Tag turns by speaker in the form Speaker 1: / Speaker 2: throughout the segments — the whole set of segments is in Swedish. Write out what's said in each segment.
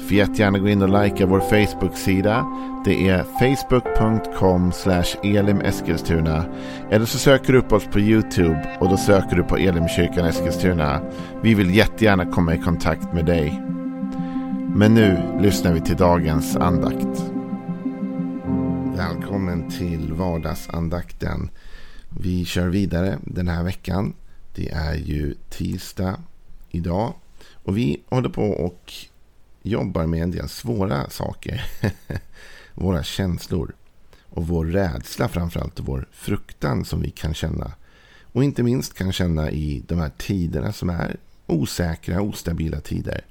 Speaker 1: Får jättegärna gå in och likea vår Facebook-sida. Det är facebook.com elimeskilstuna. Eller så söker du upp oss på YouTube och då söker du på Elimkyrkan Eskilstuna. Vi vill jättegärna komma i kontakt med dig. Men nu lyssnar vi till dagens andakt. Välkommen till vardagsandakten. Vi kör vidare den här veckan. Det är ju tisdag idag. Och vi håller på och jobbar med en del svåra saker. Våra känslor. Och vår rädsla framförallt. Och vår fruktan som vi kan känna. Och inte minst kan känna i de här tiderna som är osäkra, ostabila tider.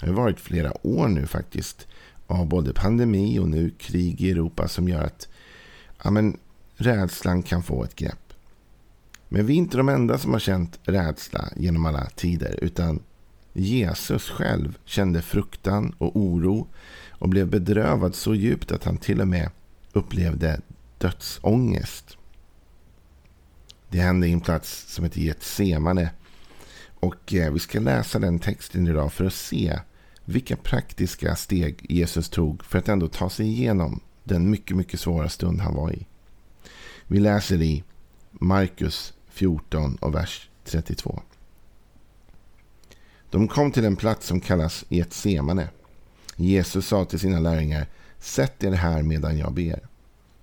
Speaker 1: Det har varit flera år nu faktiskt. Av både pandemi och nu krig i Europa som gör att ja, men, rädslan kan få ett grepp. Men vi är inte de enda som har känt rädsla genom alla tider. Utan Jesus själv kände fruktan och oro och blev bedrövad så djupt att han till och med upplevde dödsångest. Det hände i en plats som heter Getsemane. Och eh, vi ska läsa den texten idag för att se vilka praktiska steg Jesus tog för att ändå ta sig igenom den mycket, mycket svåra stund han var i. Vi läser i Markus 14 och vers 32. De kom till en plats som kallas Getsemane. Jesus sa till sina lärjungar, sätt er här medan jag ber.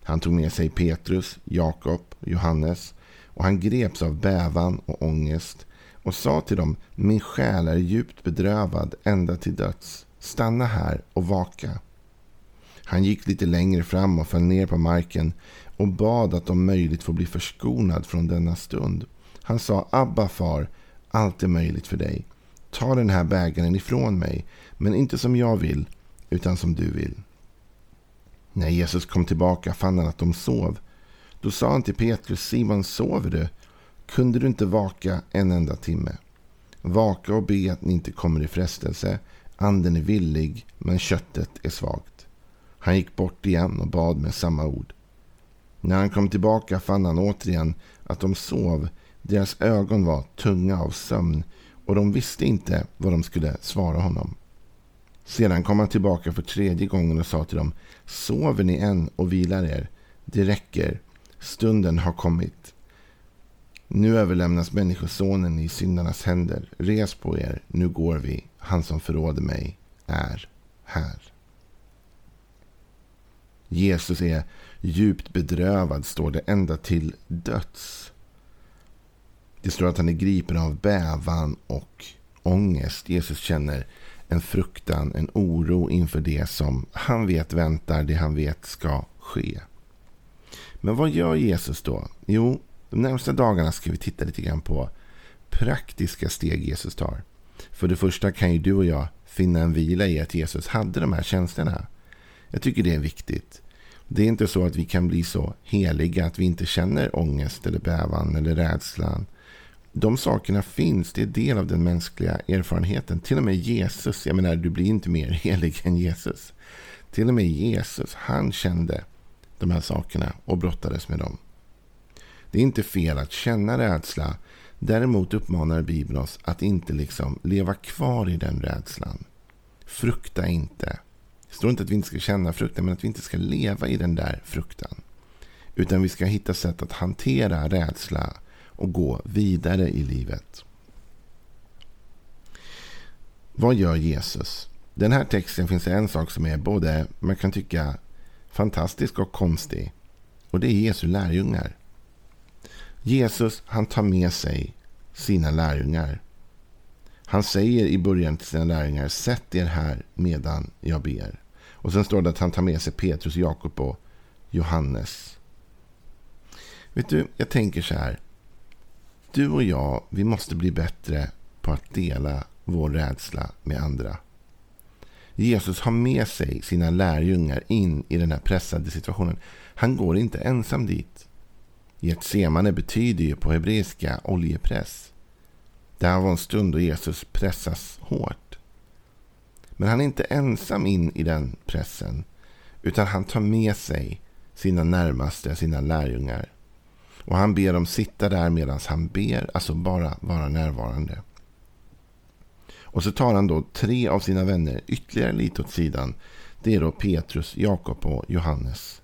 Speaker 1: Han tog med sig Petrus, Jakob och Johannes och han greps av bävan och ångest och sa till dem, min själ är djupt bedrövad ända till döds. Stanna här och vaka. Han gick lite längre fram och föll ner på marken och bad att om möjligt få bli förskonad från denna stund. Han sa, Abba far, allt är möjligt för dig. Ta den här bägaren ifrån mig, men inte som jag vill, utan som du vill. När Jesus kom tillbaka fann han att de sov. Då sa han till Petrus, Simon, sover du? Kunde du inte vaka en enda timme? Vaka och be att ni inte kommer i frestelse. Anden är villig, men köttet är svagt. Han gick bort igen och bad med samma ord. När han kom tillbaka fann han återigen att de sov. Deras ögon var tunga av sömn och de visste inte vad de skulle svara honom. Sedan kom han tillbaka för tredje gången och sa till dem, sover ni än och vilar er? Det räcker, stunden har kommit. Nu överlämnas Människosonen i syndarnas händer. Res på er, nu går vi. Han som förråder mig är här. Jesus är djupt bedrövad, står det, ända till döds. Det står att han är gripen av bävan och ångest. Jesus känner en fruktan, en oro inför det som han vet väntar, det han vet ska ske. Men vad gör Jesus då? Jo, de närmsta dagarna ska vi titta lite grann på praktiska steg Jesus tar. För det första kan ju du och jag finna en vila i att Jesus hade de här tjänsterna. Jag tycker det är viktigt. Det är inte så att vi kan bli så heliga att vi inte känner ångest eller bävan eller rädslan de sakerna finns. Det är del av den mänskliga erfarenheten. Till och med Jesus, jag menar du blir inte mer helig än Jesus. Till och med Jesus, han kände de här sakerna och brottades med dem. Det är inte fel att känna rädsla. Däremot uppmanar Bibeln oss att inte liksom leva kvar i den rädslan. Frukta inte. Det står inte att vi inte ska känna fruktan, men att vi inte ska leva i den där fruktan. Utan vi ska hitta sätt att hantera rädsla och gå vidare i livet. Vad gör Jesus? Den här texten finns det en sak som är både, man kan tycka, fantastisk och konstig. Och det är Jesu lärjungar. Jesus, han tar med sig sina lärjungar. Han säger i början till sina lärjungar, sätt er här medan jag ber. Och sen står det att han tar med sig Petrus, Jakob och Johannes. Vet du, jag tänker så här. Du och jag, vi måste bli bättre på att dela vår rädsla med andra. Jesus har med sig sina lärjungar in i den här pressade situationen. Han går inte ensam dit. Getsemane betyder ju på hebreiska oljepress. Det här var en stund då Jesus pressas hårt. Men han är inte ensam in i den pressen. Utan han tar med sig sina närmaste, sina lärjungar. Och han ber dem sitta där medan han ber, alltså bara vara närvarande. Och så tar han då tre av sina vänner ytterligare lite åt sidan. Det är då Petrus, Jakob och Johannes.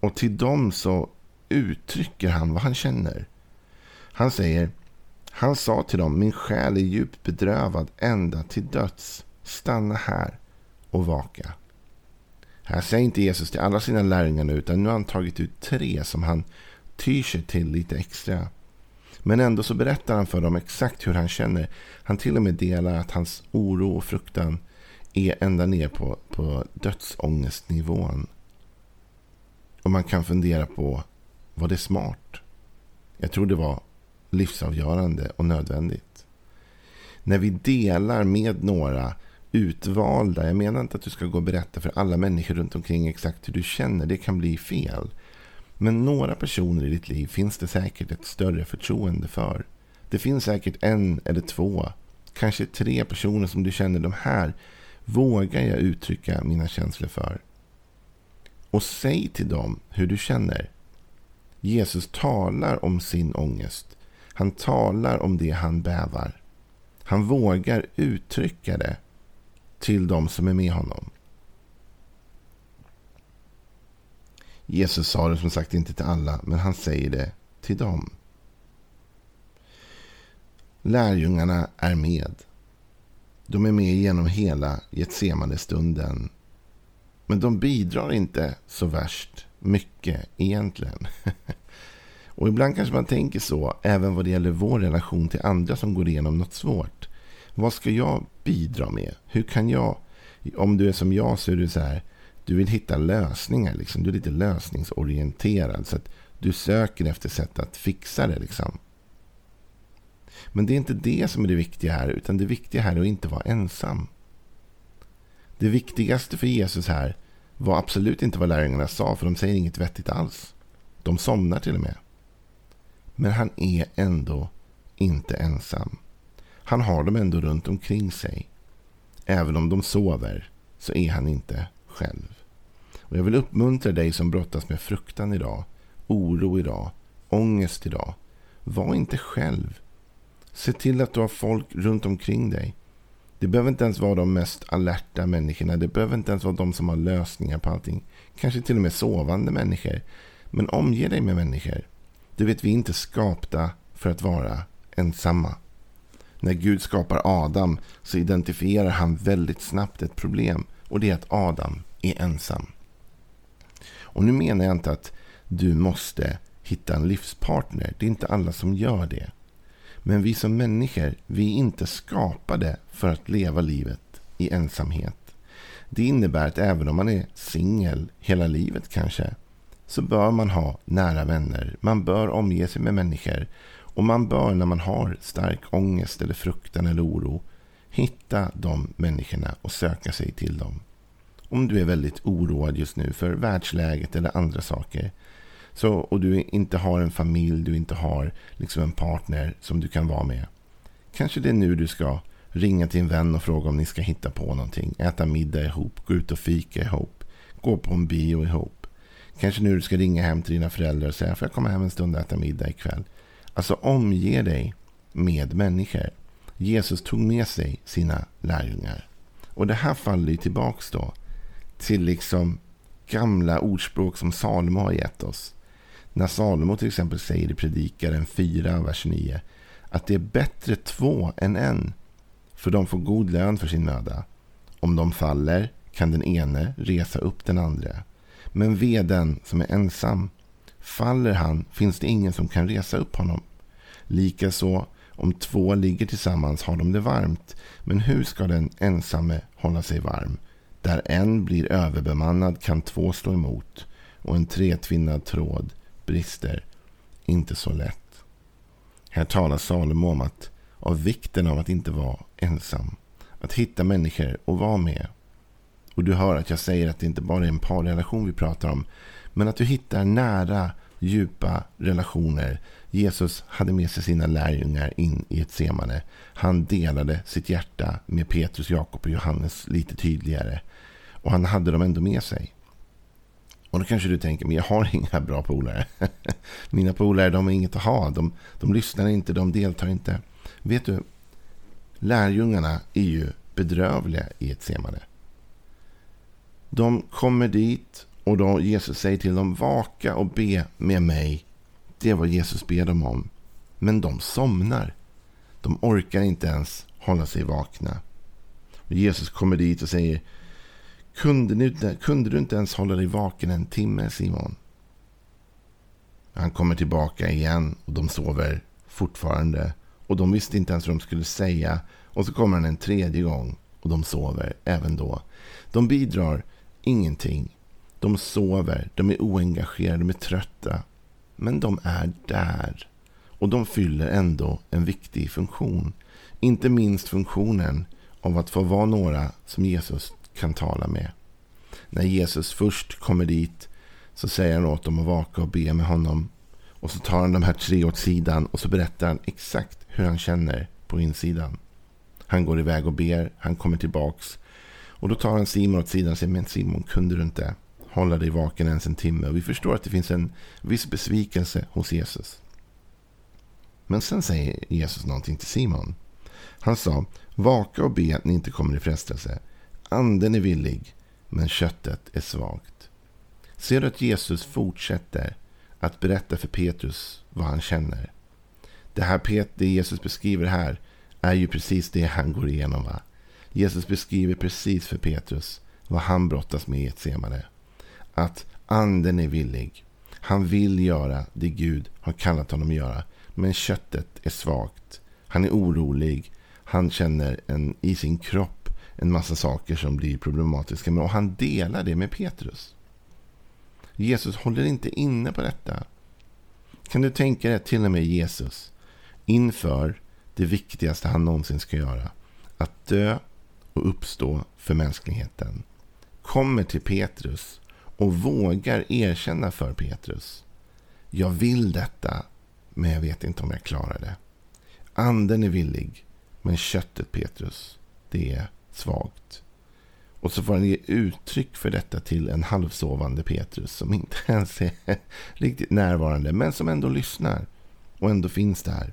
Speaker 1: Och till dem så uttrycker han vad han känner. Han säger, han sa till dem, min själ är djupt bedrövad ända till döds. Stanna här och vaka. Här säger inte Jesus till alla sina lärjungar nu, utan nu har han tagit ut tre som han tyr sig till lite extra. Men ändå så berättar han för dem exakt hur han känner. Han till och med delar att hans oro och fruktan är ända ner på, på dödsångestnivån. Och man kan fundera på, var det smart? Jag tror det var livsavgörande och nödvändigt. När vi delar med några utvalda, jag menar inte att du ska gå och berätta för alla människor runt omkring exakt hur du känner, det kan bli fel. Men några personer i ditt liv finns det säkert ett större förtroende för. Det finns säkert en eller två, kanske tre personer som du känner de här vågar jag uttrycka mina känslor för. Och säg till dem hur du känner. Jesus talar om sin ångest. Han talar om det han bävar. Han vågar uttrycka det till de som är med honom. Jesus sa det som sagt inte till alla, men han säger det till dem. Lärjungarna är med. De är med genom hela Getsemane-stunden. Men de bidrar inte så värst mycket egentligen. Och ibland kanske man tänker så, även vad det gäller vår relation till andra som går igenom något svårt. Vad ska jag bidra med? Hur kan jag, om du är som jag så är du så här, du vill hitta lösningar. Liksom. Du är lite lösningsorienterad. Så att du söker efter sätt att fixa det. Liksom. Men det är inte det som är det viktiga här. Utan det viktiga här är att inte vara ensam. Det viktigaste för Jesus här var absolut inte vad lärjungarna sa. För de säger inget vettigt alls. De somnar till och med. Men han är ändå inte ensam. Han har dem ändå runt omkring sig. Även om de sover så är han inte själv. Och jag vill uppmuntra dig som brottas med fruktan idag, oro idag, ångest idag. Var inte själv. Se till att du har folk runt omkring dig. Det behöver inte ens vara de mest alerta människorna. Det behöver inte ens vara de som har lösningar på allting. Kanske till och med sovande människor. Men omge dig med människor. Du vet, vi är inte skapta för att vara ensamma. När Gud skapar Adam så identifierar han väldigt snabbt ett problem. Och det är att Adam är ensam. Och nu menar jag inte att du måste hitta en livspartner. Det är inte alla som gör det. Men vi som människor, vi är inte skapade för att leva livet i ensamhet. Det innebär att även om man är singel hela livet kanske, så bör man ha nära vänner. Man bör omge sig med människor. Och man bör när man har stark ångest eller fruktan eller oro hitta de människorna och söka sig till dem om du är väldigt oroad just nu för världsläget eller andra saker. Så, och du inte har en familj, du inte har liksom en partner som du kan vara med. Kanske det är nu du ska ringa till en vän och fråga om ni ska hitta på någonting. Äta middag ihop, gå ut och fika ihop, gå på en bio ihop. Kanske nu du ska ringa hem till dina föräldrar och säga får jag komma hem en stund och äta middag ikväll. Alltså omge dig med människor. Jesus tog med sig sina lärjungar. Och det här faller ju tillbaks då till liksom gamla ordspråk som Salomo har gett oss. När Salomo till exempel säger i Predikaren 4, vers 9 att det är bättre två än en, för de får god lön för sin möda. Om de faller kan den ene resa upp den andra. Men ve den som är ensam. Faller han finns det ingen som kan resa upp honom. Likaså, om två ligger tillsammans har de det varmt. Men hur ska den ensamme hålla sig varm? Där en blir överbemannad kan två slå emot och en tretvinnad tråd brister inte så lätt. Här talar Salomo om att, av vikten av att inte vara ensam. Att hitta människor och vara med. Och du hör att jag säger att det inte bara är en parrelation vi pratar om. Men att du hittar nära djupa relationer. Jesus hade med sig sina lärjungar in i ett semane. Han delade sitt hjärta med Petrus, Jakob och Johannes lite tydligare. Och han hade dem ändå med sig. Och då kanske du tänker, men jag har inga bra polare. Mina polare, de har inget att ha. De, de lyssnar inte, de deltar inte. Vet du, lärjungarna är ju bedrövliga i ett semane. De kommer dit och då Jesus säger till dem, vaka och be med mig. Det är vad Jesus ber dem om. Men de somnar. De orkar inte ens hålla sig vakna. Och Jesus kommer dit och säger, kunde du, inte, kunde du inte ens hålla dig vaken en timme Simon? Han kommer tillbaka igen och de sover fortfarande. Och de visste inte ens vad de skulle säga. Och så kommer han en tredje gång och de sover även då. De bidrar ingenting. De sover, de är oengagerade, de är trötta. Men de är där. Och de fyller ändå en viktig funktion. Inte minst funktionen av att få vara några som Jesus kan tala med. När Jesus först kommer dit så säger han åt dem att vaka och be med honom. Och så tar han de här tre åt sidan och så berättar han exakt hur han känner på insidan. Han går iväg och ber, han kommer tillbaks. Och då tar han Simon åt sidan och säger, men Simon, kunde du inte hålla dig vaken ens en timme? Och vi förstår att det finns en viss besvikelse hos Jesus. Men sen säger Jesus någonting till Simon. Han sa, vaka och be att ni inte kommer i frestelse. Anden är villig, men köttet är svagt. Ser du att Jesus fortsätter att berätta för Petrus vad han känner? Det här det Jesus beskriver här är ju precis det han går igenom. Va? Jesus beskriver precis för Petrus vad han brottas med i ett semane. Att anden är villig. Han vill göra det Gud har kallat honom att göra. Men köttet är svagt. Han är orolig. Han känner en, i sin kropp en massa saker som blir problematiska. Och han delar det med Petrus. Jesus håller inte inne på detta. Kan du tänka dig till och med Jesus inför det viktigaste han någonsin ska göra. Att dö och uppstå för mänskligheten. Kommer till Petrus och vågar erkänna för Petrus. Jag vill detta, men jag vet inte om jag klarar det. Anden är villig, men köttet Petrus, det är svagt. Och så får han ge uttryck för detta till en halvsovande Petrus som inte ens är riktigt närvarande, men som ändå lyssnar och ändå finns där.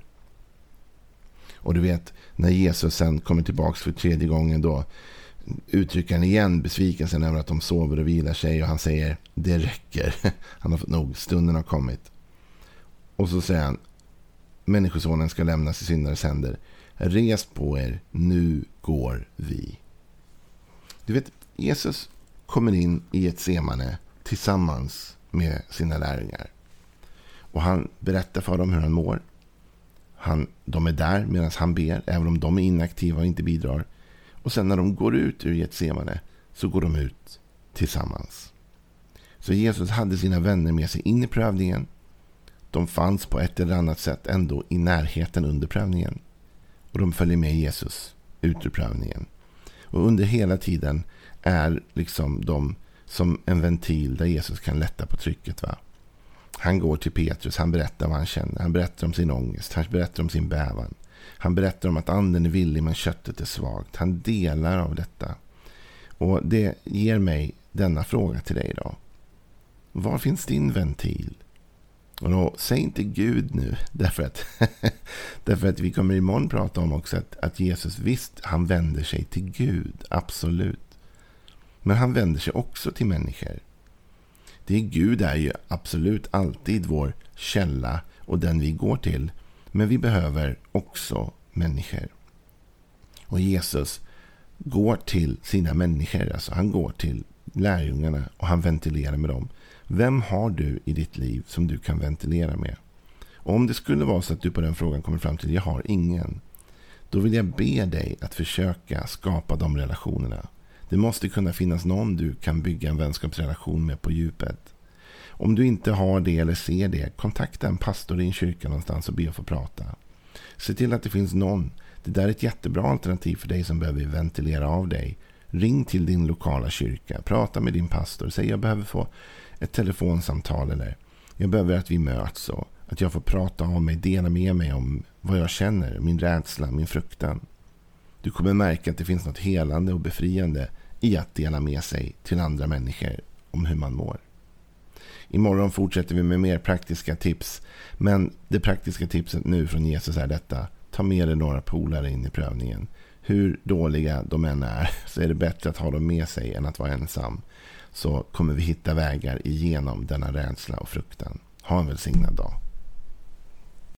Speaker 1: Och du vet, när Jesus sen kommer tillbaka för tredje gången då uttrycker han igen besvikelsen över att de sover och vilar sig och han säger det räcker. Han har fått nog, stunden har kommit. Och så säger han människosonen ska lämnas i syndares händer. Res på er, nu går vi. Du vet, Jesus kommer in i ett semane tillsammans med sina lärjungar. Och han berättar för dem hur han mår. Han, de är där medan han ber, även om de är inaktiva och inte bidrar. Och sen när de går ut ur Getsemane så går de ut tillsammans. Så Jesus hade sina vänner med sig in i prövningen. De fanns på ett eller annat sätt ändå i närheten under prövningen. Och de följer med Jesus ut ur prövningen. Och under hela tiden är liksom de som en ventil där Jesus kan lätta på trycket. Va? Han går till Petrus, han berättar vad han känner. Han berättar om sin ångest, han berättar om sin bävan. Han berättar om att anden är villig men köttet är svagt. Han delar av detta. Och det ger mig denna fråga till dig idag. Var finns din ventil? Och då, säg inte Gud nu, därför att, därför att vi kommer imorgon prata om också att, att Jesus visst, han vänder sig till Gud, absolut. Men han vänder sig också till människor. Det är Gud är ju absolut alltid vår källa och den vi går till. Men vi behöver också människor. Och Jesus går till sina människor. Alltså han går till lärjungarna och han ventilerar med dem. Vem har du i ditt liv som du kan ventilera med? Och om det skulle vara så att du på den frågan kommer fram till jag har ingen. Då vill jag be dig att försöka skapa de relationerna. Det måste kunna finnas någon du kan bygga en vänskapsrelation med på djupet. Om du inte har det eller ser det, kontakta en pastor i en kyrka någonstans och be att få prata. Se till att det finns någon. Det där är ett jättebra alternativ för dig som behöver ventilera av dig. Ring till din lokala kyrka, prata med din pastor, säg jag behöver få ett telefonsamtal eller Jag behöver att vi möts och att jag får prata om mig, dela med mig om vad jag känner, min rädsla, min fruktan. Du kommer märka att det finns något helande och befriande i att dela med sig till andra människor om hur man mår. Imorgon fortsätter vi med mer praktiska tips. Men det praktiska tipset nu från Jesus är detta. Ta med dig några polare in i prövningen. Hur dåliga de än är så är det bättre att ha dem med sig än att vara ensam. Så kommer vi hitta vägar igenom denna rädsla och fruktan. Ha en välsignad dag.